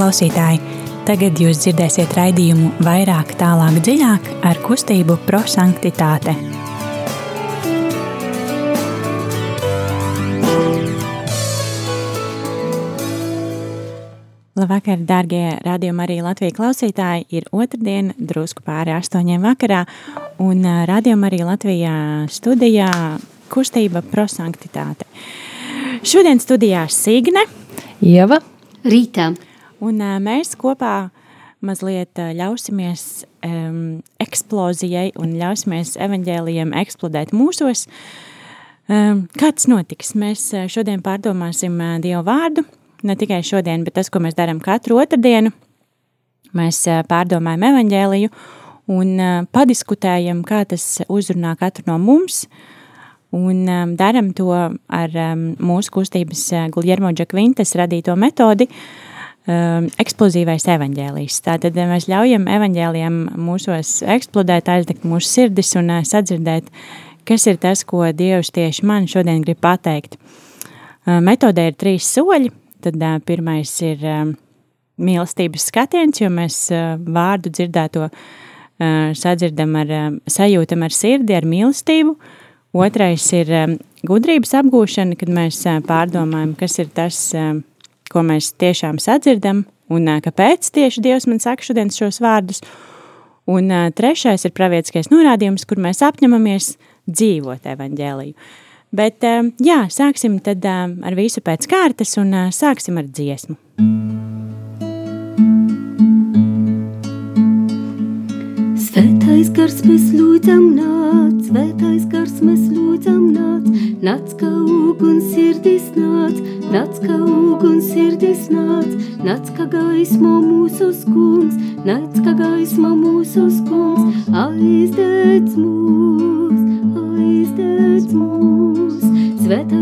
Klausītāji, tagad jūs dzirdēsiet raidījumu vairāk, tālāk, dziļāk ar kustību prosanktitāte. Labvakar, darbie radījuma arī Latvijas klausītāji. Ir otrdiena, drusku pāri astoņiem vakarā, un radījuma arī Latvijā studijā kustība prosanktitāte. Šodien studijā Signe, Ieva, Rītā. Un mēs kopā mazliet ļausimies um, eksplozijai un ļausimies evaņģēlijiem eksplodēt mūsos. Um, kāds notiks? Mēs šodien pārdomāsim Dievu vārdu, ne tikai šodien, bet tas, ko mēs darām katru otrdienu, mēs pārdomājam evaņģēliju un padiskutējam, kā tas uzrunā katru no mums, un um, daram to ar um, mūsu kustības uh, Guljermo Džakvintas radīto metodi um, eksplozīvais evaņģēlijs. Tātad mēs ļaujam evaņģēlijam mūsos eksplodēt, aizdegt mūsu sirdis un uh, sadzirdēt, kas ir tas, ko Dievs tieši man šodien grib pateikt. Uh, metodē ir trīs soļi, tad uh, pirmais ir um, mīlestības skatiens, jo mēs uh, vārdu dzirdēto uh, sadzirdam ar, uh, sajūtam ar sirdi, ar mīlestību, uh, Otrais ir um, gudrības apgūšana, kad mēs uh, pārdomājam, kas ir tas, um, ko mēs tiešām sadzirdam un kāpēc tieši Dievs man saka šodien šos vārdus. Un trešais ir pravietiskais norādījums, kur mēs apņemamies dzīvot evaņģēliju. Bet jā, sāksim tad ar visu pēc kārtas un sāksim ar dziesmu. Svētais gars mēs lūdzam nāc, svētais gars mēs lūdzam nāc, nāc kā uguns sirdis nāc, nāc kā uguns sirdis nāc, nāc kā gaismo mūsu skungs, nāc kā gaismo mūsu skungs, aizdedz mūs, aizdedz mūs. Svētais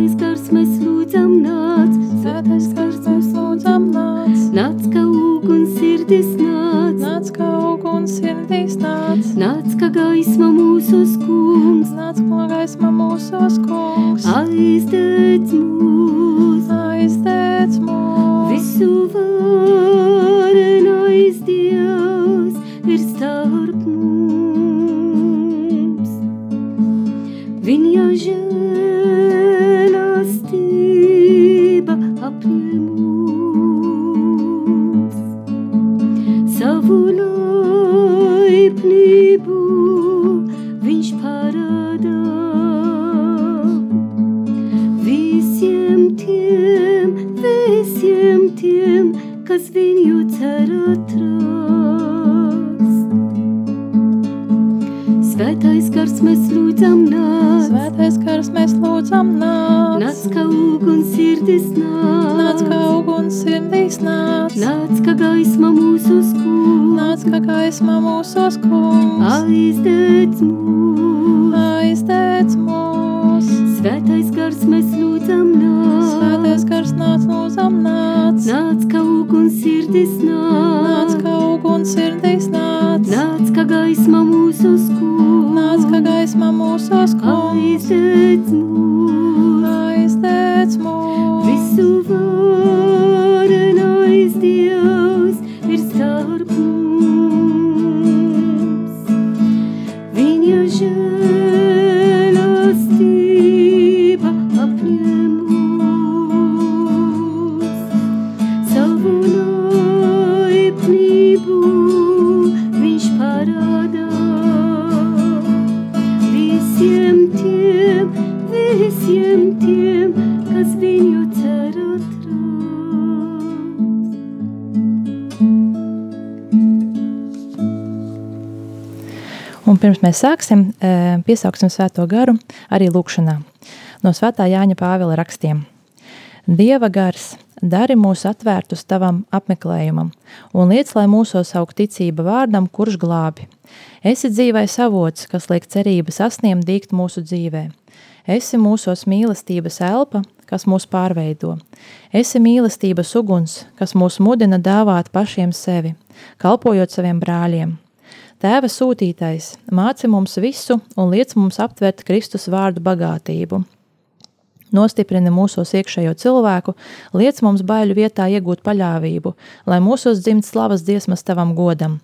mēs sāksim, eh, piesauksim svēto garu arī lūkšanā. No svētā Jāņa Pāvila rakstiem. Dieva gars, dari mūs atvērtus tavam apmeklējumam, un liec, lai mūsos aug ticība vārdam, kurš glābi. Esi dzīvais avots, kas liek cerību sasniemt dīgt mūsu dzīvē. Esi mūsos mīlestības elpa, kas mūs pārveido. Esi mīlestības uguns, kas mūs mudina dāvāt pašiem sevi, kalpojot saviem brāļiem. Tēva sūtītais, māci mums visu un liec mums aptvert Kristus vārdu bagātību. Nostiprini mūsos iekšējo cilvēku, liec mums baiļu vietā iegūt paļāvību, lai mūsos dzimt slavas dziesmas tavam godam.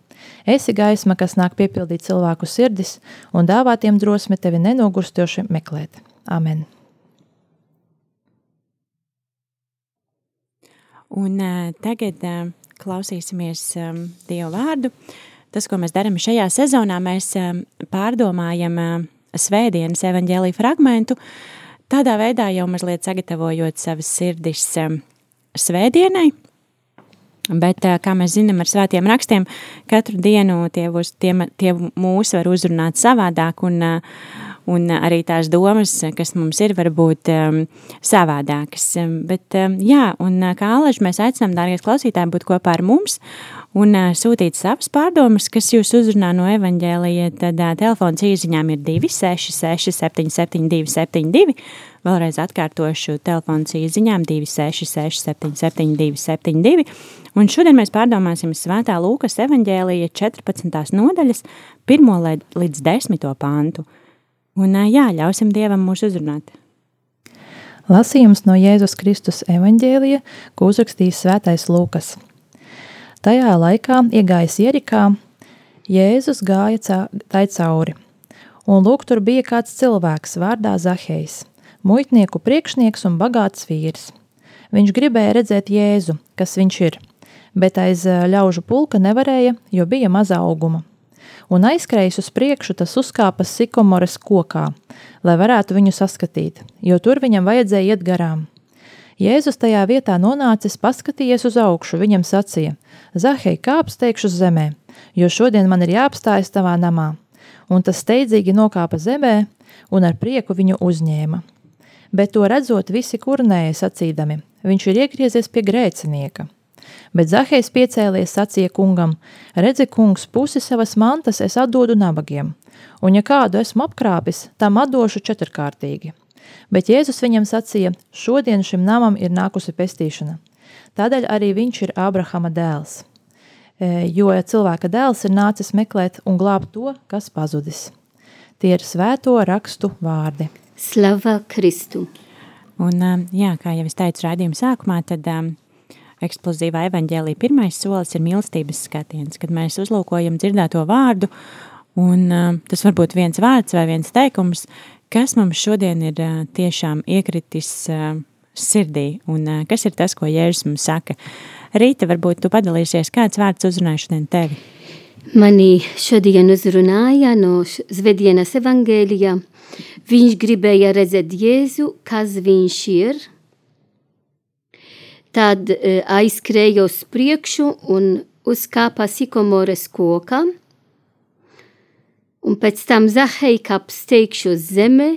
Esi gaisma, kas nāk piepildīt cilvēku sirdis un dāvā tiem drosmi tevi nenogurstoši meklēt. Amen! Un uh, tagad uh, klausīsimies um, Dievu vārdu. Tas, ko mēs darām šajā sezonā, mēs um, pārdomājam uh, svētdienas evaņģēlīju fragmentu, tādā veidā jau mazliet sagatavojot savas sirdis um, svētdienai, Bet, kā mēs zinām, ar svētiem rakstiem, katru dienu tie, būs, tie, tie mūs var uzrunāt savādāk, un, un arī tās domas, kas mums ir, varbūt um, savādākas. Bet, um, jā, un kā alaži mēs aicinām, dārgais klausītāji, būt kopā ar mums un sūtīt savas pārdomas, kas jūs uzrunā no evaņģēlija, tad telefons īziņām ir 266 772 72, vēlreiz atkārtošu telefons īziņām 266 772 72, un šodien mēs pārdomāsim svētā Lūkas evaņģēlija 14. nodaļas 1 līdz 10. pāntu. Un jā, ļausim Dievam mūs uzrunāt. Lasījums no Jēzus Kristus evaņģēlija, ko uzrakstījis svētais Lūkas – Tajā laikā, iegājis Jerikā, Jēzus gāja tai cauri, un lūk, tur bija kāds cilvēks vārdā Zahejs, muitnieku priekšnieks un bagāts vīrs. Viņš gribēja redzēt Jēzu, kas viņš ir, bet aiz ļaužu pulka nevarēja, jo bija maza auguma. Un aizskrējis uz priekšu, tas uzkāpa sikomoras kokā, lai varētu viņu saskatīt, jo tur viņam vajadzēja iet garām. Jēzus tajā vietā nonācis, paskatījies uz augšu, viņam sacīja: Zahei, kāps teikšu zemē, jo šodien man ir jāapstājas tavā namā. Un tas steidzīgi nokāpa zemē un ar prieku viņu uzņēma. Bet to redzot, visi kurnēja sacīdami: Viņš ir iegriezies pie grēcinieka. Bet Zahejs piecēlies, sacīja kungam: Redzi, kungs, pusi savas mantas es atdodu nabagiem, un ja kādu esmu apkrāpis, tam atdošu četrkārtīgi. Bet Jēzus viņam sacīja, šodien šim namam ir nākusi pestīšana. Tādēļ arī viņš ir Ābrahama dēls, e, jo cilvēka dēls ir nācis meklēt un glābt to, kas pazudis. Tie ir svēto rakstu vārdi. Slava Kristu! Un, e, jā, kā jau es teicu raidījuma sākumā, tad um, eksplozīvā evaņģēlī pirmais solis ir mīlestības skatiens, kad mēs uzlūkojam dzirdēto vārdu, un um, tas var būt viens vārds vai viens teikums, Kas mums šodien ir tiešām iekritis sirdī un kas ir tas, ko Jēzus mums saka? Rīta, varbūt tu padalīsies, kāds vārds uzrunāja šodien tevi? Mani šodien uzrunāja no Zvedienas evangēlijā. Viņš gribēja redzēt Jēzu, kas viņš ir. Tad aizskrēja uz priekšu un uzkāpa sikomores kokā un pēc tam Zahei kaps teikšu zeme,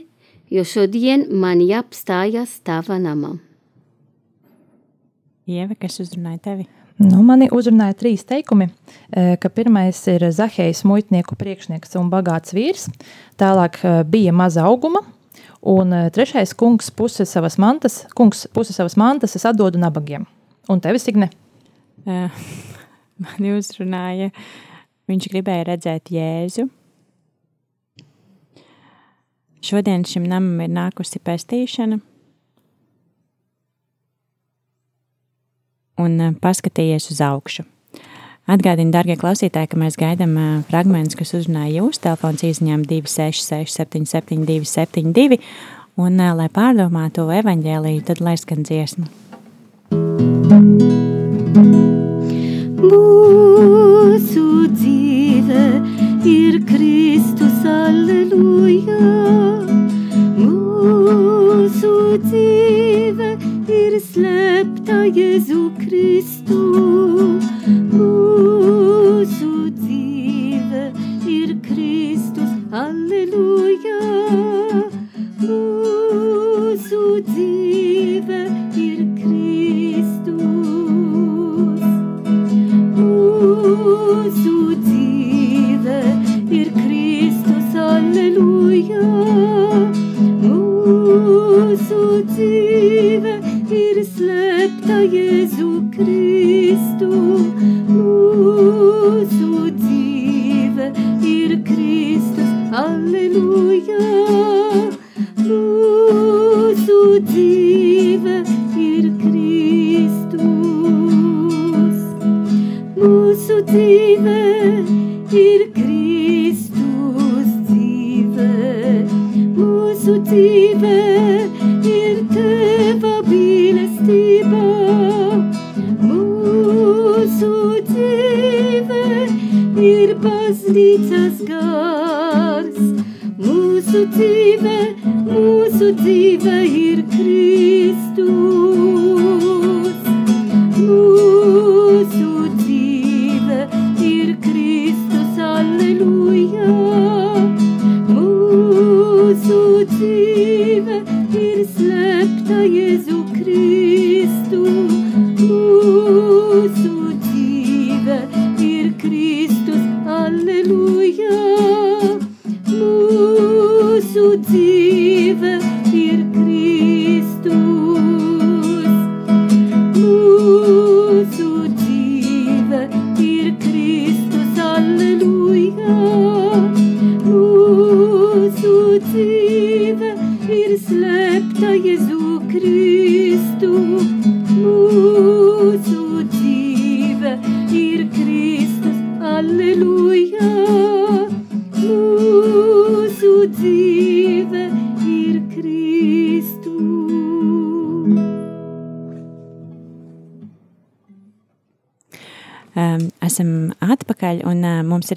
jo šodien man jāapstājas tava namā. Ieva, kas uzrunāja tevi? Nu, mani uzrunāja trīs teikumi, e, ka pirmais ir Zahejs muitnieku priekšnieks un bagāts vīrs, tālāk e, bija maza auguma, un e, trešais kungs pusi savas mantas, kungs pusi savas mantas es atdodu nabagiem. Un tevi, Signe? Mani uzrunāja, viņš gribēja redzēt Jēzu, Šodien šim namam ir nākusi pestīšana. Un eh, paskatījies uz augšu. Atgādini, darbie klausītāji, ka mēs gaidām uh, fragmentus, kas uzrunāja jūsu telefons īsiņām 266, 772, 72. Un, uh, lai pārdomātu evaņģēlīju, tad lai skan dziesma. Mūsu dzīve ir Kristus, aleluja! Ir slēpta Jēzu Kristu. Mūsu dzīve ir Kristus, Alleluja.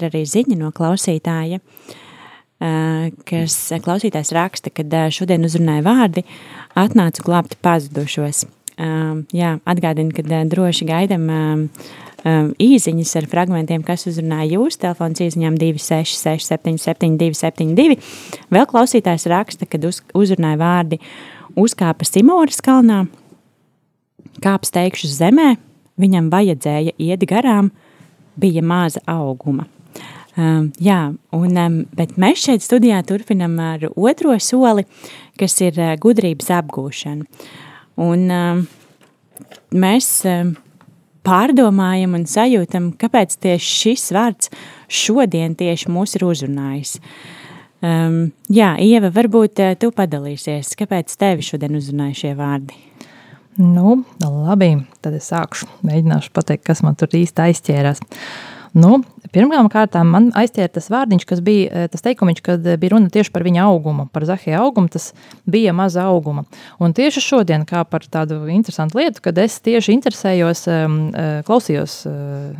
Ir arī ziņa no klausītāja, kas klausītājs raksta, ka uh, šodien uzrunāja vārdi atnācu glābt pazudušos. Jā, atgādinu, ka uh, droši gaidam īziņas ar fragmentiem, kas uzrunāja jūs, telefons īziņām 266 77 272. Vēl klausītājs raksta, kad uz, uzrunāja vārdi uzkāpa Simoras kalnā, kāps teikšu zemē, viņam vajadzēja iet garām, bija maza auguma. Um, jā, un, um, bet mēs šeit studijā turpinam ar otro soli, kas ir uh, gudrības apgūšana. Un um, mēs um, pārdomājam un sajūtam, kāpēc tieši šis vārds šodien tieši mūs ir uzrunājis. Um, jā, Ieva, varbūt uh, tu padalīsies, kāpēc tevi šodien uzrunāja šie vārdi? Nu, labi, tad es sākšu. Mēģināšu pateikt, kas man tur īsti aizķērās. Nu, Pirmām kārtām man aizķēra tas vārdiņš, kas bija eh, tas teikumiņš, kad eh, bija runa tieši par viņa augumu, par Zahija augumu, tas bija maza auguma. Un tieši šodien, kā par tādu interesantu lietu, kad es tieši interesējos, ehm, eh, klausījos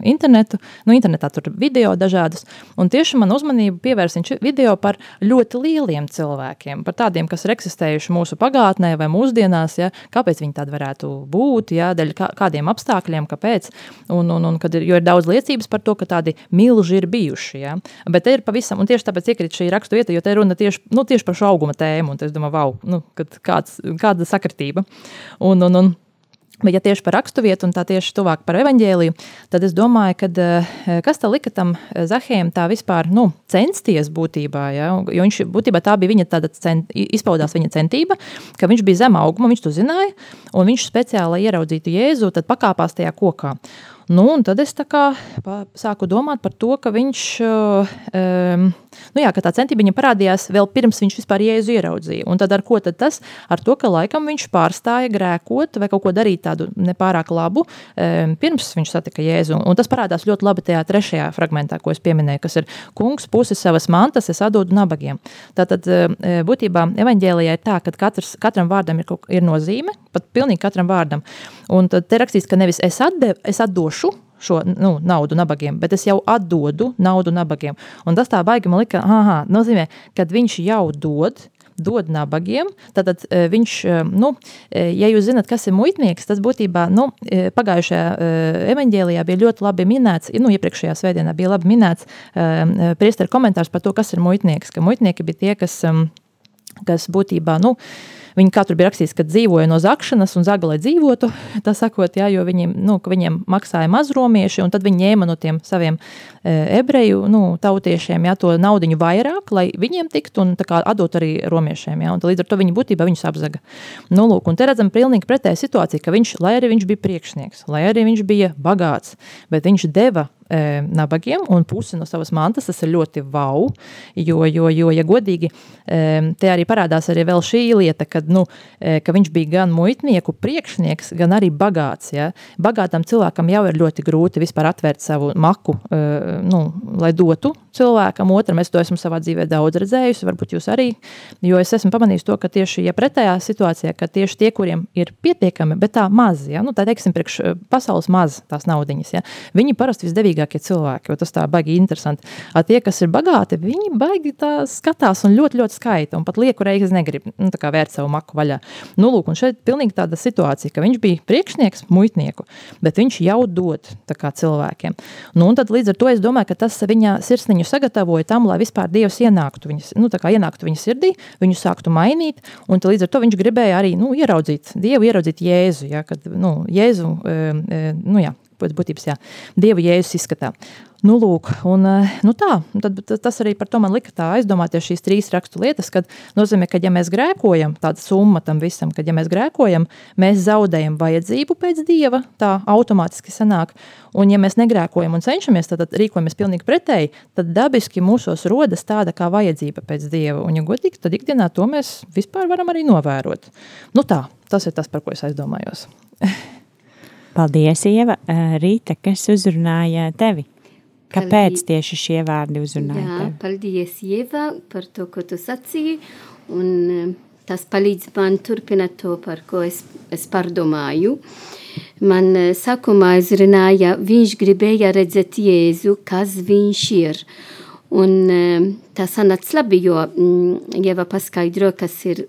internetu, nu internetā tur video dažādas, un tieši man uzmanību pievērsa viņš video par ļoti lieliem cilvēkiem, par tādiem, kas ir eksistējuši mūsu pagātnē vai mūsdienās, ja, kāpēc viņi tādi varētu būt, ja, dēļ kā, kādiem apstākļiem, kāpēc, un, un, un kad ir, jo ir daudz liecības par to, ka tādi milži ir bijuši. Ja? Bet te ir pavisam, un tieši tāpēc iekrīt šī rakstu vieta, jo te runa tieši, nu, tieši par šo auguma tēmu, un es domāju, wow, nu, kāds, kāda sakritība. Un, un, un, Bet, ja tieši par raksturvietu un tā tieši tuvāk par evaņģēliju, tad es domāju, ka kas tā lika tam Zahējam tā vispār nu, censties būtībā. Ja? Jo viņš būtībā tā bija viņa tāda cent, izpaudās viņa centība, ka viņš bija zem auguma, viņš to zināja, un viņš speciāli, ieraudzītu Jēzu, tad pakāpās tajā kokā. Nu, tad es kā, sāku domāt par to, ka viņš, um, nu jā, tā centība parādījās vēl pirms viņš vispār jēzu ieraudzīja. Un tad ar ko tad tas? Ar to, ka laikam viņš pārstāja grēkot vai kaut ko darīt tādu nepārāk labu, um, pirms viņš satika jēzu. Un tas parādās ļoti labi tajā trešajā fragmentā, ko es pieminēju, kas ir kungs puses savas mantas, es atdodu nabagiem. Tātad būtībā evaņģēlijā ir tā, ka katrs, katram vārdam ir, ir nozīme, pat pilnīgi katram vārdam. Un tad te rakstīts, ka nevis es, atdev, es atdošu, došu šo nu, naudu nabagiem, bet es jau atdodu naudu nabagiem. Un tas tā baigi man lika, aha, nozīmē, kad viņš jau dod, dod nabagiem. Tad viņš, nu, ja jūs zinat, kas ir muitnieks, tas būtībā nu, pagājušajā evaņģēlijā bija ļoti labi minēts, nu, iepriekšējā svētdienā bija labi minēts priesteru komentārs par to, kas ir muitnieks, ka muitnieki bija tie, kas, kas būtībā, nu, Viņi katru bija rakstījis, ka dzīvoja no zakšanas un zaga, lai dzīvotu, tā sakot, jā, jo viņiem, nu, viņiem maksāja mazromieši, un tad viņi ņēma no tiem saviem e, ebreju nu, tautiešiem jā, to naudiņu vairāk, lai viņiem tiktu un atdot arī romiešiem. Jā, un līdz ar to viņi būtībā viņus apzaga. Nu, lūk, un te redzam pilnīgi pretēju situāciju, ka viņš, lai arī viņš bija priekšnieks, lai arī viņš bija bagāts, bet viņš deva e, nabagiem un pusi no savas mantas. Tas ir ļoti vau, jo, jo, jo ja godīgi, e, te arī parādās arī šī lieta, kad, nu, e, ka viņš bija gan muitnieku priekšnieks, gan arī bagāts. Ja? Bagātam cilvēkam jau ir ļoti grūti vispār atvērt savu maku, e, nu, lai dotu cilvēkam otram. Es to esmu savā dzīvē daudz redzējusi, varbūt jūs arī, jo es esmu pamanījis to, ka tieši ja pretējā situācijā, ka tieši tie, kuriem ir pietiekami, bet tā maz, ja, nu, tā teiksim, priekš eh, pasaules maz tās naudiņas, ja, viņi parasti visdevīgākie cilvēki, jo tas tā baigi interesanti. A tie, kas ir bagāti, viņi baigi tā skatās un ļoti, ļoti skaita, un pat lieku reizes negrib, nu, vērt savu maku vaļā. Nu, lūk, un šeit pilnīgi tāda situācija, ka viņš bija priekšnieks muitnieku, bet viņš jau dod cilvēkiem. Nu, un tad līdz ar to es domāju, ka tas viņa sirsniņu sagatavoja tam, lai vispār Dievs ienāktu viņas, nu, ienāktu viņa sirdī, viņu sāktu mainīt, un līdz ar to viņš gribēja arī, nu, ieraudzīt Dievu, ieraudzīt Jēzu, ja, kad, nu, Jēzu, e, e, nu jā, būtības, jā, Dievu Jēzus izskatā. Nu, lūk, un, eh, nu tā, tad, tas arī par to man lika tā aizdomāties šīs trīs rakstu lietas, kad nozīmē, ka ja mēs grēkojam, tāda summa tam visam, kad ja mēs grēkojam, mēs zaudējam vajadzību pēc Dieva, tā automātiski sanāk, un ja mēs negrēkojam un cenšamies, tad, tad rīkojamies pilnīgi pretēji, tad dabiski mūsos rodas tāda kā vajadzība pēc Dieva, un ja godīgi, tad ikdienā to mēs vispār varam arī novērot. Nu tā, tas ir tas, par ko es aizdomājos. Paldies, Ieva. Rīta, kas uzrunāja tevi? Kāpēc tieši šie vārdi uzrunāja Jā, tevi? paldies, Ieva, par to, ko tu sacīji, un tas palīdz man turpināt to, par ko es, es pārdomāju. Man sākumā izrunāja, viņš gribēja redzēt Jēzu, kas viņš ir. Un tas sanāca labi, jo mm, Ieva paskaidro, kas ir,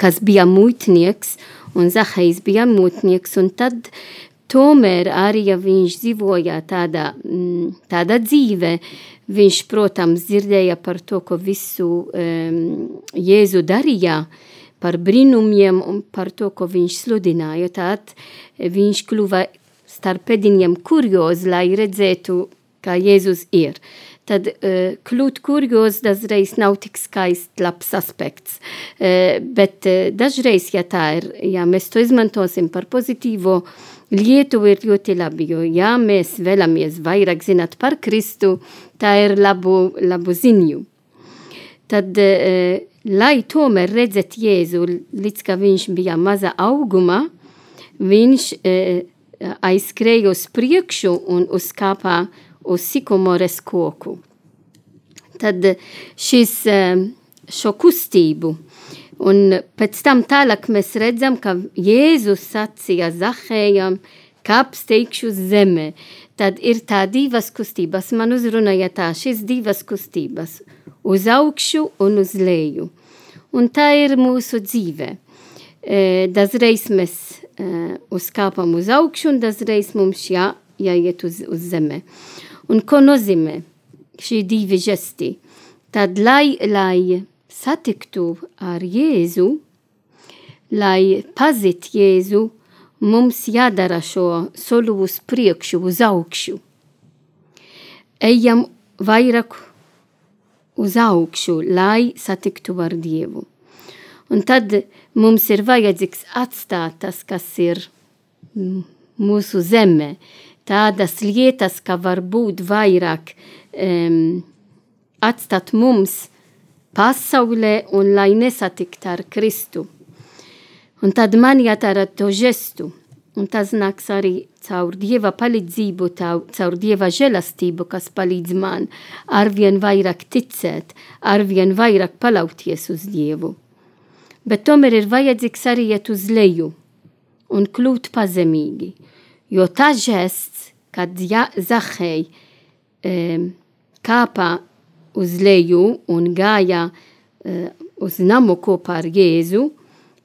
kas bija muitnieks, un Zahais bija muitnieks, tad Tomēr arī, ja viņš dzīvoja tādā, tādā dzīvē, viņš, protams, dzirdēja par to, ko visu um, Jēzu darīja, par brīnumiem un par to, ko viņš sludināja. Tad viņš kļuva starp pēdiņiem kurjos, lai redzētu, kā Jēzus ir. Tad uh, kļūt kurjos dažreiz nav tik skaists, labs aspekts. Uh, bet uh, dažreiz, ja tā ir, ja mēs to izmantosim par pozitīvo, uh, Lietuva ir ļoti labi, jo ja mēs vēlamies vairāk zināt par Kristu, tā ir labu, labu ziņu. Tad, eh, lai tomēr redzēt Jēzu, līdz kā viņš bija maza auguma, viņš eh, aizskrēja uz priekšu un uzkāpā uz sikomores koku. Tad šis, eh, šo kustību, Un pēc tam tālāk mēs redzam, ka Jēzus sacīja Zahējam, kāp steigšu zemē. Tad ir tā divas kustības, man uzrunāja tā, šīs divas kustības, uz augšu un uz leju. Un tā ir mūsu dzīve. E, dažreiz mēs e, uzkāpam uz augšu un dažreiz mums jā, jāiet uz, uz zeme. Un ko nozīmē šī divi žesti? Tad lai, lai satiktu ar Jēzu, lai pazit Jēzu, mums jādara šo soli uz priekšu, uz augšu. Ejam vairāk uz augšu, lai satiktu ar Dievu. Un tad mums ir vajadzīgs atstāt tas, kas ir mūsu zeme, tādas lietas, ka var būt vairāk um, atstāt mums pasaulē un lai nesatikt ar Kristu. Un tad man jādara to žestu, un tas nāks arī caur Dieva palīdzību, caur Dieva žēlastību, kas palīdz man arvien vairāk ticēt, arvien vairāk palauties uz Dievu. Bet tomēr ir vajadzīgs arī iet uz leju un kļūt pazemīgi, jo tas žests, kad ja, Zahei um, kāpā uz leju un gāja uh, uz namu kopā ar Jēzu,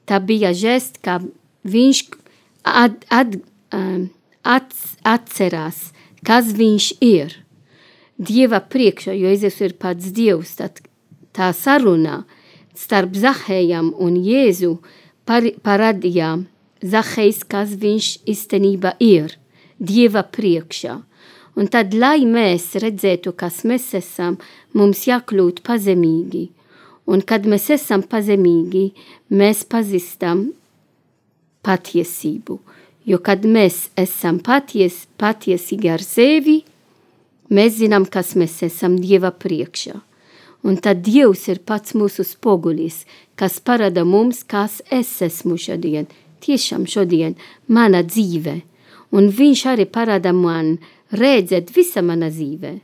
tā bija žest, ka viņš at, at, um, at, atcerās, kas viņš ir. Dieva priekšā, jo Jēzus ir pats Dievs, tad tā sarunā starp Zahējam un Jēzu par, parādīja Zahējs, kas viņš īstenībā ir, Dieva priekšā. Un tad, lai mēs redzētu, kas mēs esam, mums jākļūt pazemīgi. Un kad mēs esam pazemīgi, mēs pazīstam patiesību. Jo kad mēs esam paties, patiesīgi ar sevi, Mēs zinām, kas mēs esam Dieva priekšā. Un tad Dievs ir pats mūsu spogulis, kas parāda mums, kas es esmu šodien, tiešām šodien, mana dzīve. Un viņš arī parāda man redzēt visa mana dzīve.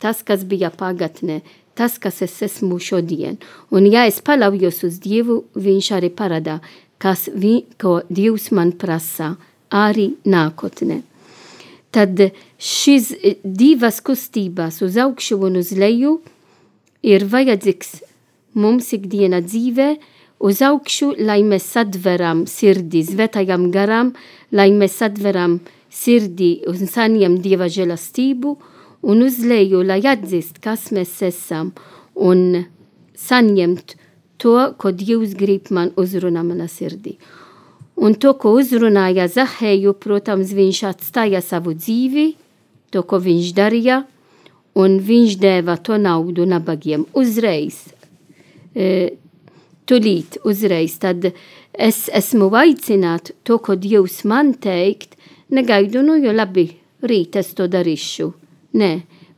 Tas, kas bija pagatnē, tas, kas es esmu šodien. Un ja es paļaujos uz Dievu, viņš arī parāda, kas vi, ko Dievs man prasa arī nākotnē. Tad šīs divas kustības uz augšu un uz leju ir vajadzīgs mums ikdiena dzīvē, uz augšu, lai mēs atveram sirdi svētajam garam, lai mēs atveram sirdi un saņem Dieva žēlastību, un uz leju, lai atzīst, kas mēs esam, un saņemt to, ko Dievs grib man uzrunā mana sirdī. Un to, ko uzrunāja Zahēju, protams, viņš atstāja savu dzīvi, to, ko viņš darīja, un viņš deva to naudu nabagiem uzreiz. E, tulīt, uzreiz, tad es esmu aicināt to, ko Dievs man teikt, negaidu, nu, jo labi, rīt es to darīšu. Nē,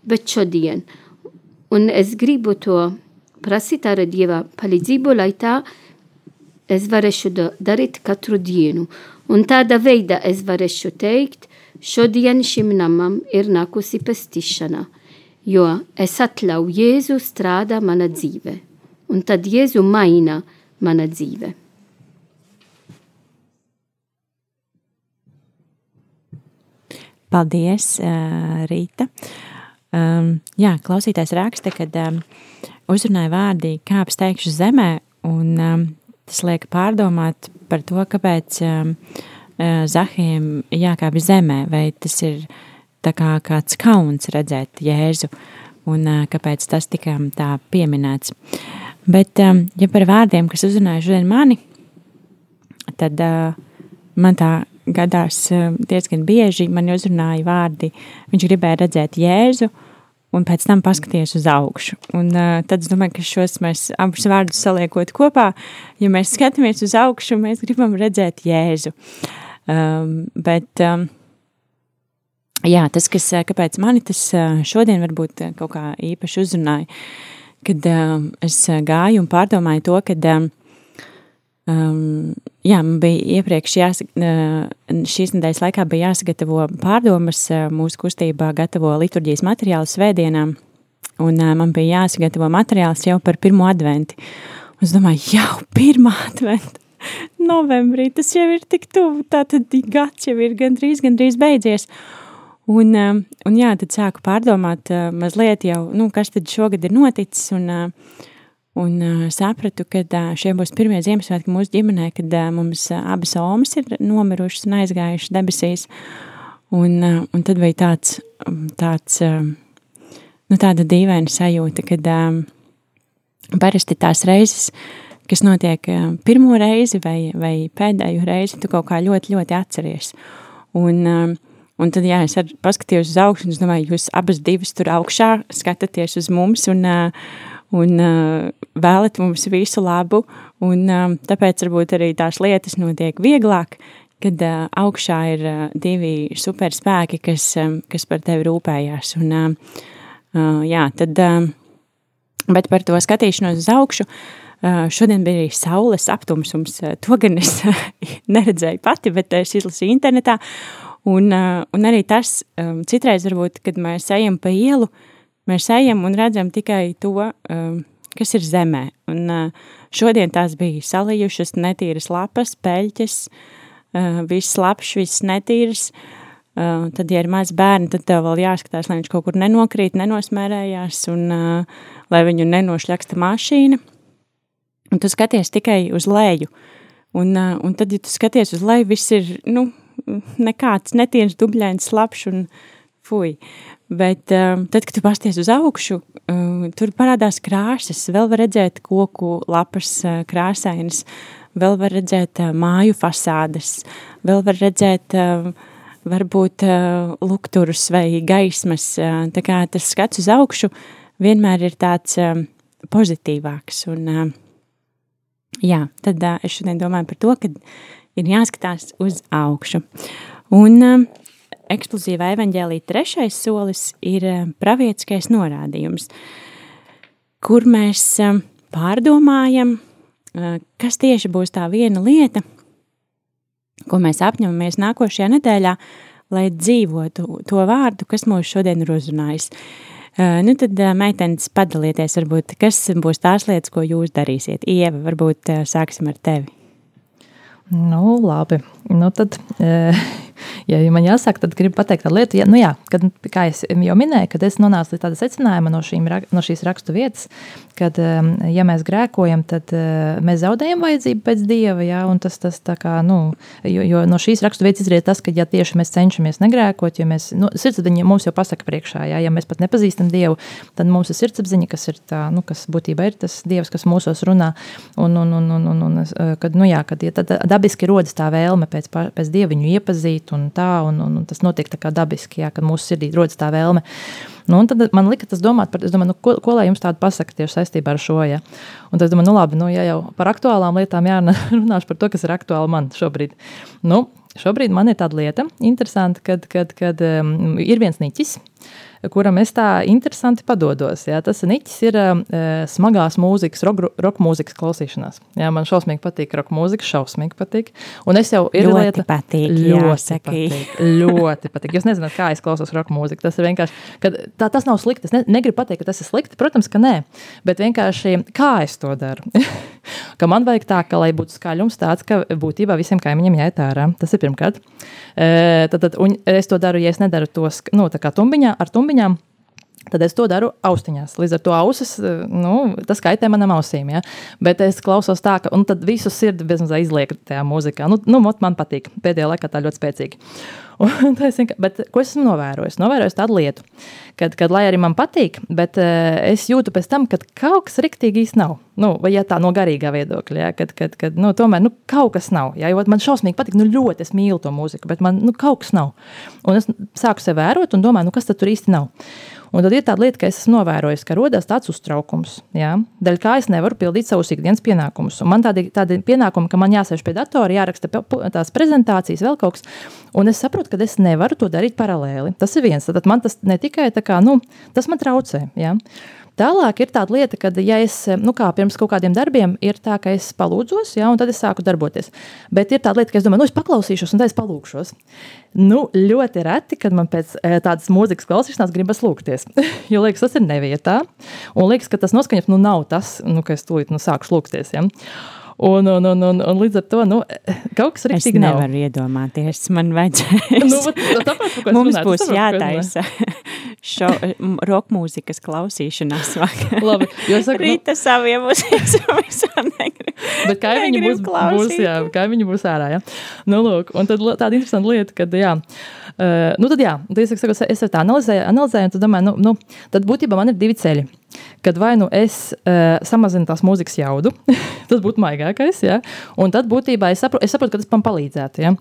bet šodien. Un es gribu to prasīt ar Dieva palīdzību, lai tā es varēšu darīt katru dienu. Un tāda veida es varēšu teikt, šodien šim namam ir nākusi pestīšana, jo es atļauju Jēzu strādā mana dzīve. Un tad Jēzu maina mana dzīve. Paldies, Rīta. Um, jā, klausītājs raksta, kad um, uzrunāja vārdi kāps teikšu zemē, un um, tas liek pārdomāt par to, kāpēc um, uh, Zahiem jākāpj zemē, vai tas ir tā kā kāds kauns redzēt Jēzu, un uh, kāpēc tas tika tā pieminēts. Bet, um, ja par vārdiem, kas uzrunāja šodien mani, tad uh, man tā gadās diezgan bieži, man uzrunāja vārdi, viņš gribēja redzēt Jēzu, uh, un pēc tam paskaties uz augšu. Un, uh, tad es domāju, ka šos mēs abus vārdus saliekot kopā, ja mēs skatāmies uz augšu, mēs gribam redzēt Jēzu. Um, bet, um, jā, tas, kas, kāpēc mani tas šodien varbūt kaut kā īpaši uzrunāja, kad um, es gāju un pārdomāju to, kad um, Um, jā, man bija iepriekš jāsaka, šīs nedēļas laikā bija jāsagatavo pārdomas mūsu kustībā gatavo liturģijas materiālu svētdienām, un uh, man bija jāsagatavo materiāls jau par pirmo adventi. Un es domāju, jau pirmā adventa, novembrī, tas jau ir tik tuvu, tā tad gads jau ir gandrīz, gandrīz beidzies. Uh, un jā, tad sāku pārdomāt uh, mazliet jau, nu, kas tad šogad ir noticis, un uh, Un sapratu, ka šie būs pirmie Ziemassvētki mūsu ģimenē, kad mums abas omas ir nomirušas un aizgājušas debesīs. Un, un tad bija tāds, tāds uh, nu, tāda dīvaina sajūta, kad parasti tās reizes, kas notiek pirmo reizi vai, vai pēdējo reizi, tu kaut kā ļoti, ļoti atceries. Un, uh, Un tad, jā, es paskatījos uz augšu, un es domāju, jūs abas divas tur augšā skatāties uz mums, un, un vēlat mums visu labu, un tāpēc varbūt arī tās lietas notiek vieglāk, kad augšā ir divi superspēki, kas, kas par tevi rūpējās. Un, jā, tad, bet par to skatīšanos uz augšu, uh, šodien bija arī saules aptumsums, to gan es neredzēju pati, bet es izlasīju internetā, un, uh, un arī tas, um, citreiz varbūt, kad mēs ejam pa ielu, Mēs ejam un redzam tikai to, um, kas ir zemē. Un, uh, šodien tās bija salījušas, netīras lapas, peļķes, uh, viss labs, viss netīrs. Uh, tad, ja ir maz bērni, tad tev vēl jāskatās, lai viņš kaut kur nenokrīt, nenosmērējās un uh, lai viņu nenošļaksta mašīna. Un tu skaties tikai uz leju. Un, uh, un tad, ja tu skaties uz leju, viss ir, nu, nekāds netīrs, dubļains, slapš un fuj. Bet um, tad, kad tu pasties uz augšu, um, tur parādās krāsas, vēl var redzēt koku lapas uh, krāsainas, vēl var redzēt uh, māju fasādes, vēl var redzēt uh, varbūt uh, lukturus vai gaismas. Uh, tā kā tas skats uz augšu vienmēr ir tāds uh, pozitīvāks. Un, uh, jā, tad uh, es šodien domāju par to, ka ir jāskatās uz augšu. Un uh, eksplozīvā evaņģēlī trešais solis ir pravietiskais norādījums, kur mēs pārdomājam, kas tieši būs tā viena lieta, ko mēs apņemamies nākošajā nedēļā, lai dzīvotu to vārdu, kas mūs šodien ir uzrunājis. Nu tad, meitenes, padalieties, varbūt, kas būs tās lietas, ko jūs darīsiet. Ieva, varbūt sāksim ar tevi. Nu, labi. Nu, tad, ja man jāsaka, tad gribu pateikt tādu lietu, ja, nu jā, kad, kā jau minēju, kad es nonācu līdz tāda secinājuma no, šīm, no šīs rakstu vietas, kad, um, ja mēs grēkojam, tad uh, mēs zaudējam vajadzību pēc Dieva, jā, tas, tas kā, nu, jo, jo no šīs rakstu vietas izriet tas, ka, ja tieši mēs cenšamies negrēkot, ja mēs, nu, sirdsapziņa mums jau pasaka priekšā, jā, ja mēs pat nepazīstam Dievu, tad mums ir sirdsapziņa, kas ir tā, nu, kas būtībā ir tas Dievs, kas mūsos runā, un, un, un, un, un, un uh, kad, nu jā, kad ja dabiski rodas tā vēlme pēc, pēc Dievu viņu iepazīt un tā, un, un, un tas notiek tā kā dabiski, jā, kad mūsu sirdī rodas tā vēlme. Nu, tad man lika tas domāt par, domāju, nu, ko, ko lai jums tādu pasaka tieši saistībā ar šo. Ja? Un tad es domāju, nu labi, nu, ja jau par aktuālām lietām jārunāšu par to, kas ir aktuāli man šobrīd. Nu, šobrīd man ir tāda lieta, interesanta, kad, kad, kad um, ir viens niķis, uh, kuram es tā interesanti padodos. Jā. Tas niķis ir uh, smagās mūzikas, roka mūzikas klausīšanās. Jā, man šausmīgi patīk roka mūzika, šausmīgi patīk. Un es jau ir ļoti lieta, patīk, ļoti jāsaka. patīk. Ļoti patīk. Jūs nezināt, kā es klausos roka mūziku. Tas ir vienkārši, kad, tā, tas nav slikti. Es ne, negribu pateikt, ka tas ir slikti. Protams, ka nē. Bet vienkārši kā es to daru? ka man vajag tā, ka lai būtu skaļums tāds, ka būtībā visiem kaimiņiem jāiet ārā. Tas ir pirmkārt. E, tad, tad, un es to daru, ja es nedaru to nu, tumbiņā, ar tumbiņām. Tad es to daru austiņās. Līdz ar to ausis, nu, tas kaitē manam ausīm. Ja? Bet es klausos tā, ka visu sirdi bezmazliet izlieku tajā mūzikā. Nu, nu, man patīk. Pēdējā laikā tā ļoti spēcīgi. Un, es, bet, ko es esmu novērojis? Novērojis tādu lietu, kad, kad lai arī man patīk, bet uh, es jūtu pēc tam, ka kaut kas riktīgi īsti nav. Nu, vai ja tā no garīgā viedokļa, ja, kad, kad, kad nu, tomēr nu, kaut kas nav. Ja, man šausmīgi patīk, nu ļoti es mīlu to mūziku, bet man nu, kaut kas nav. Un es sāku sev vērot un domāju, nu, kas tur īsti nav. Un tad ir tāda lieta, ka es esmu novērojis, ka rodas tāds uztraukums, jā, dēļ kā es nevaru pildīt savus ikdienas pienākumus. Un man tādi, tādi pienākumi, ka man jāsēž pie datora, jāraksta tās prezentācijas, vēl kaut kas. Un es saprotu, ka es nevaru to darīt paralēli. Tas ir viens. Tad man tas ne tikai tā kā, nu, tas man traucē. Jā. Tālāk ir tāda lieta, ka, ja es, nu, kā pirms kaut kādiem darbiem, ir tā, ka es palūdzos, ja, un tad es sāku darboties. Bet ir tāda lieta, ka es domāju, nu, es paklausīšos, un tad es palūkšos. Nu, ļoti reti, kad man pēc eh, tādas mūzikas klausīšanās gribas lūgties. jo liekas, tas ir nevietā, un liekas, ka tas noskaņot, nu, nav tas, nu, ka es tūlīt nu, sāku lūgties. Ja. Un, un, un, un, un līdz ar to nu, kaut kas rīktīgi nav. Es nevaru iedomāties, man vajadzēs. nu, tāpēc, Mums runāt, būs jātaisa šo roka mūzikas klausīšanās vakar. Labi, jo saku, Rīta nu, saviem mūzikas visam negribu. Bet kaimiņi būs, būs, jā, kaimiņi būs ārā, jā. Nu, lūk, un tad tāda interesanta lieta, kad, jā, uh, nu tad jā, tad es, saku, es tā analizēju, analizēju, un tad domāju, nu, nu, tad būtībā man ir divi ceļi kad vai nu es uh, samazinu tās mūzikas jaudu, tas būtu maigākais, ja? un tad būtībā es saprotu, es saprotu ka tas man palīdzētu. Ja?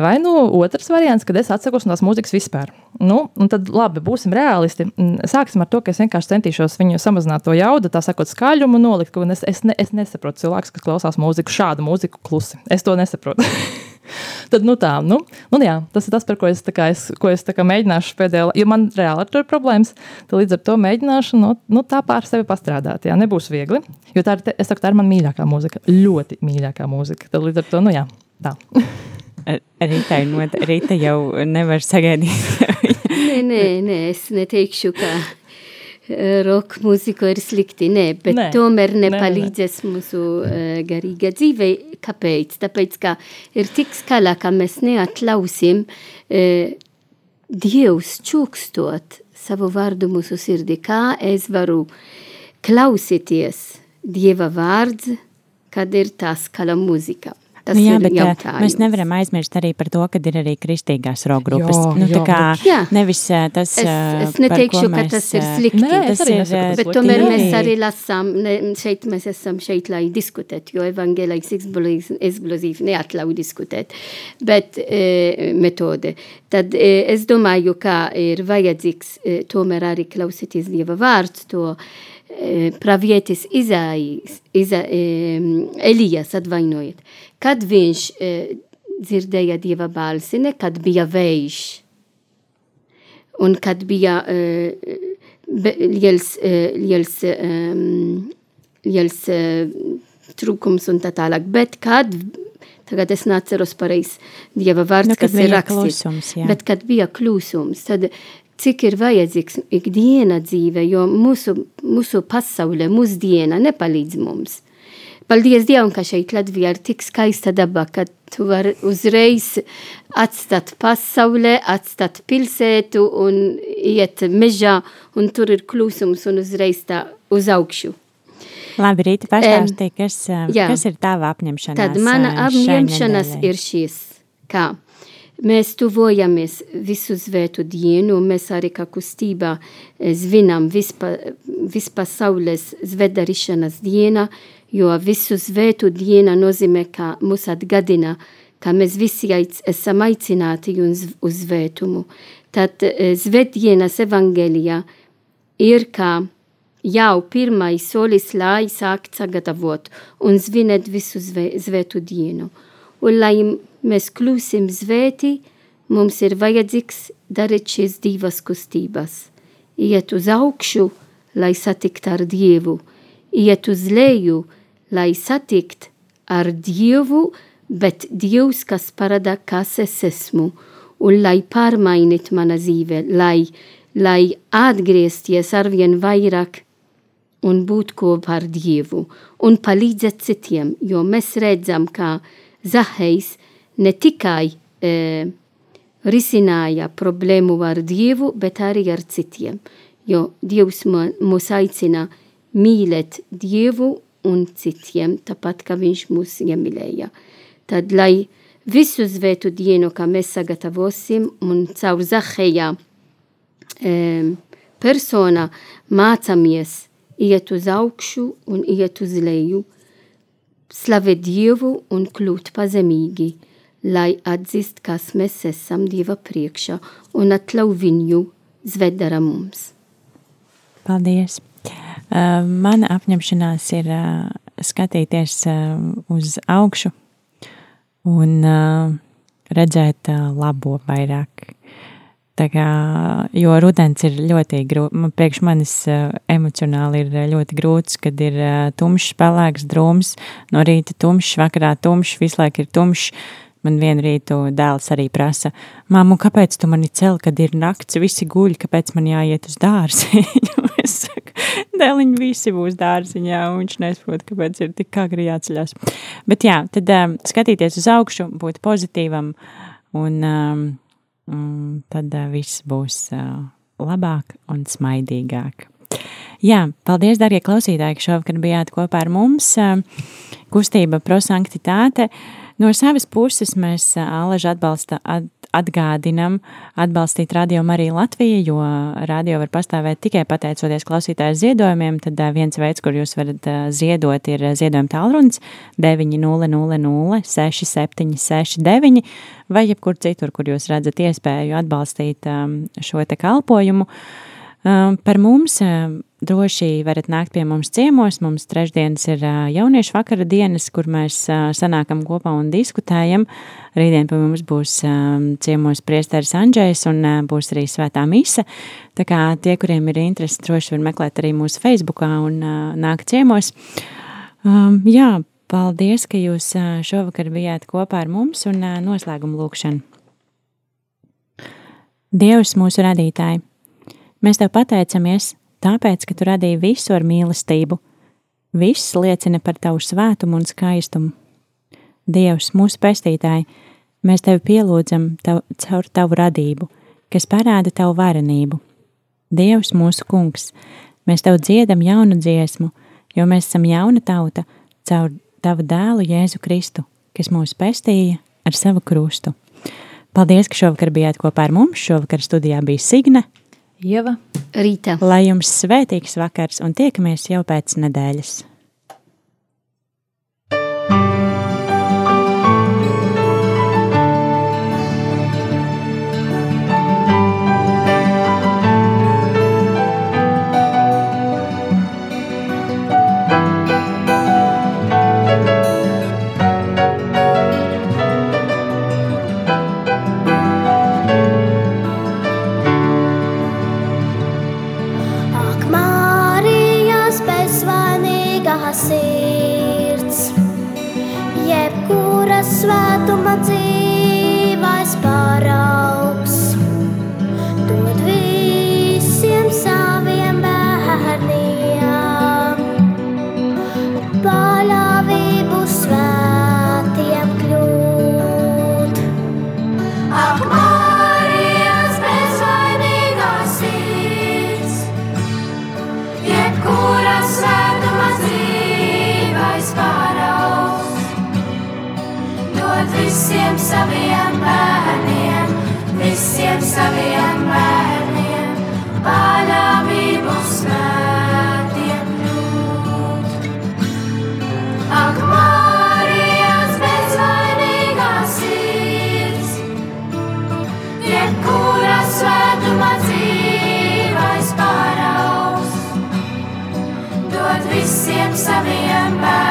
Vai nu otrs variants, kad es atsakos no tās mūzikas vispār. Nu, tad labi, būsim realisti. Sāksim ar to, ka es vienkārši centīšos viņu samazināt to jaudu, tā sakot, skaļumu nolikt. Es, es, ne, es nesaprotu cilvēku, kas klausās mūziku, šādu mūziku klusi. Es to nesaprotu. Tad, nu, tā, nu, nu, jā, tas ir tas, par ko es, kā, es, ko es kā, mēģināšu pēdējā laikā, jo man reāli ir problēmas. Līdz ar to mēģināšu nu, nu, tā pār sevi pastrādāt. Jā, nebūs viegli, jo tā ir, saku, tā ir mana mīļākā mūzika, ļoti mīļākā mūzika. Tad līdz ar to, nu jā, tā. Rīta, not, Rīta jau nevar sagaidīt. nē, nē, nē, es neteikšu, ka roka mūzika ir slikti. Nē, bet nē, tomēr nepalīdzēs nē, nē. mūsu uh, garīga dzīve. Kāpēc? Tāpēc, ka ir tik skala, ka mēs neatlausim uh, Dievs čukstot savu vārdu mūsu sirdī. Kā es varu klausīties Dieva vārds, kad ir tā skala mūzika. Tas nu, jā, bet eh, jautājums. mēs nevaram aizmirst arī par to, ka ir arī kristīgās roka grupas. Jā, nu, tā kā jā. nevis eh, tas, es, eh, es neteikšu, ka tas ir slikti. Nē, tas ir, bet slikti. tomēr mēs arī lasām, ne, šeit mēs esam šeit, lai diskutēt, jo evangelijas eksplozīvi neatļauj diskutēt, bet e, metode. Tad e, es domāju, ka ir vajadzīgs e, tomēr arī klausīties Dieva vārds, to pravietis Izāijas, Iza, Elijas atvainojiet, kad viņš dzirdēja Dieva balsi, ne kad bija vējš. Un kad bija uh, liels, liels, liels trūkums un tā tālāk, bet kad, tagad es neatceros pareiz Dieva vārds, Nu, kad kas ir rakstīts. klusums, jā. Bet kad bija klusums, tad cik ir vajadzīgs ikdiena dzīve, jo mūsu, mūsu pasaulē, mūsdiena nepalīdz mums. Paldies Dievam, ka šeit Latvijā ir tik skaista daba, ka tu vari uzreiz atstāt pasaulē, atstāt pilsētu un iet mežā, un tur ir klusums un uzreiz tā uz augšu. Labi, Rīta, pastāstīja, kas, jā. kas ir tava apņemšanās Tad mana apņemšanās ir šis, kā mēs tuvojamies visu svētu dienu, mēs arī kā kustībā eh, svinam vispa, vispasaules svētdarīšanas diena, jo visu svētu diena nozīmē, ka mūs atgadina, ka mēs visi aic, esam aicināti uz, svētumu. Tad eh, svētdienas evangelija ir kā jau pirmais solis, lai sākt sagatavot un svinēt visu svētu dienu. Un lai mēs kļūsim svēti, mums ir vajadzīgs darīt šīs divas kustības. Iet uz augšu, lai satikt ar Dievu, iet uz leju, lai satikt ar Dievu, bet Dievs, kas parāda, kas es esmu, un lai pārmainīt mana dzīve, lai, lai atgriezties arvien vairāk un būt kopā ar Dievu un palīdzēt citiem, jo mēs redzam, ka Zahejs ne tikai e, risināja problēmu ar Dievu, bet arī ar citiem, jo Dievs mū- mūs aicina mīlēt Dievu un citiem, tāpat kā viņš mūs iemīlēja. Tad, lai visu svētu dienu, kā mēs sagatavosim, un caur Zaheja um, persona mācāmies iet uz augšu un iet uz leju, slavēt Dievu un kļūt pazemīgi, lai atzīst, kas mēs esam Dieva priekšā un atļauj viņu zvedara mums. Paldies! Uh, mana apņemšanās ir uh, skatīties uh, uz augšu un uh, redzēt uh, labo vairāk. Tā kā, jo rudens ir ļoti grūts, priekš manis uh, emocionāli ir ļoti grūts, kad ir tumšs, pelēks, drūms, no rīta tumšs, vakarā tumšs, visu laiku ir tumšs. Man vienu rītu dēls arī prasa, māmu, kāpēc tu mani cel, kad ir nakts, visi guļ, kāpēc man jāiet uz dārziņu? es saku, dēliņi visi būs dārziņā, un viņš nesaprot, kāpēc ir tik agri jāceļās. Bet jā, tad um, skatīties uz augšu, būt pozitīvam, un um, um, tad uh, viss būs uh, labāk un smaidīgāk. Jā, paldies, darbie klausītāji, ka šovakar bijāt kopā ar mums. Uh, kustība prosanktitāte. No savas puses mēs Aleža atbalsta, at, atgādinam atbalstīt radio arī Latviju, jo radio var pastāvēt tikai pateicoties klausītāju ziedojumiem. Tad viens veids, kur jūs varat ziedot, ir ziedojuma tālrunis 900 6769 vai jebkur citur, kur jūs redzat iespēju atbalstīt šo te kalpojumu. Par mums droši varat nākt pie mums ciemos. Mums trešdienas ir jauniešu vakara dienas, kur mēs sanākam kopā un diskutējam. Rītdien pie mums būs ciemos priesteris Andžējs un būs arī svētā mise. Tā kā tie, kuriem ir interesi, droši var meklēt arī mūsu Facebookā un nākt ciemos. Jā, paldies, ka jūs šovakar bijāt kopā ar mums un noslēgumu lūkšanu. Dievs mūsu radītāji! Mēs tev pateicamies, tāpēc, ka tu radīji visu ar mīlestību. Viss liecina par tavu svētumu un skaistumu. Dievs, mūsu pestītāji, mēs tevi pielūdzam tav, caur tavu radību, kas parāda tavu varenību. Dievs, mūsu kungs, mēs tev dziedam jaunu dziesmu, jo mēs esam jauna tauta caur tavu dēlu Jēzu Kristu, kas mūs pestīja ar savu krustu. Paldies, ka šovakar bijāt kopā ar mums. Šovakar studijā bija Signe. Ieva. Rīta. Lai jums svētīgs vakars un tiekamies jau pēc nedēļas. and by.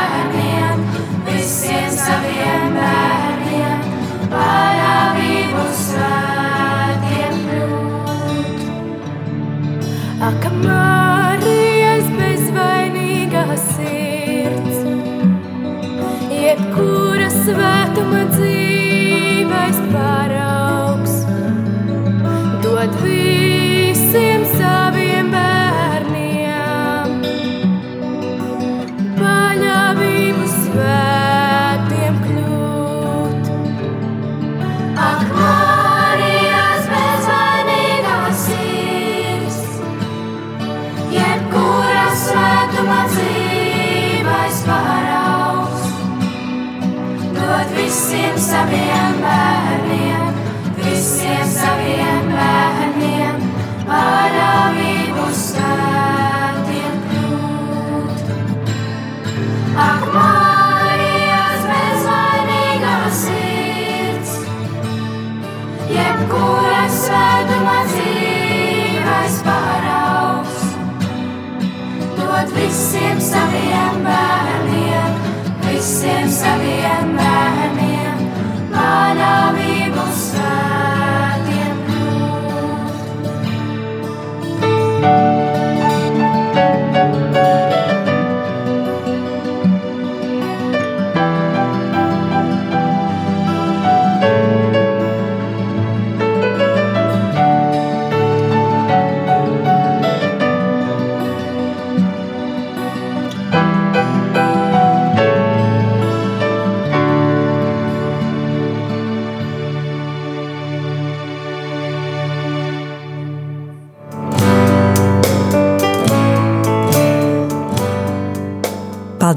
dot visiem saviem bērniem, visiem saviem bērniem, manāvību svētiem dot.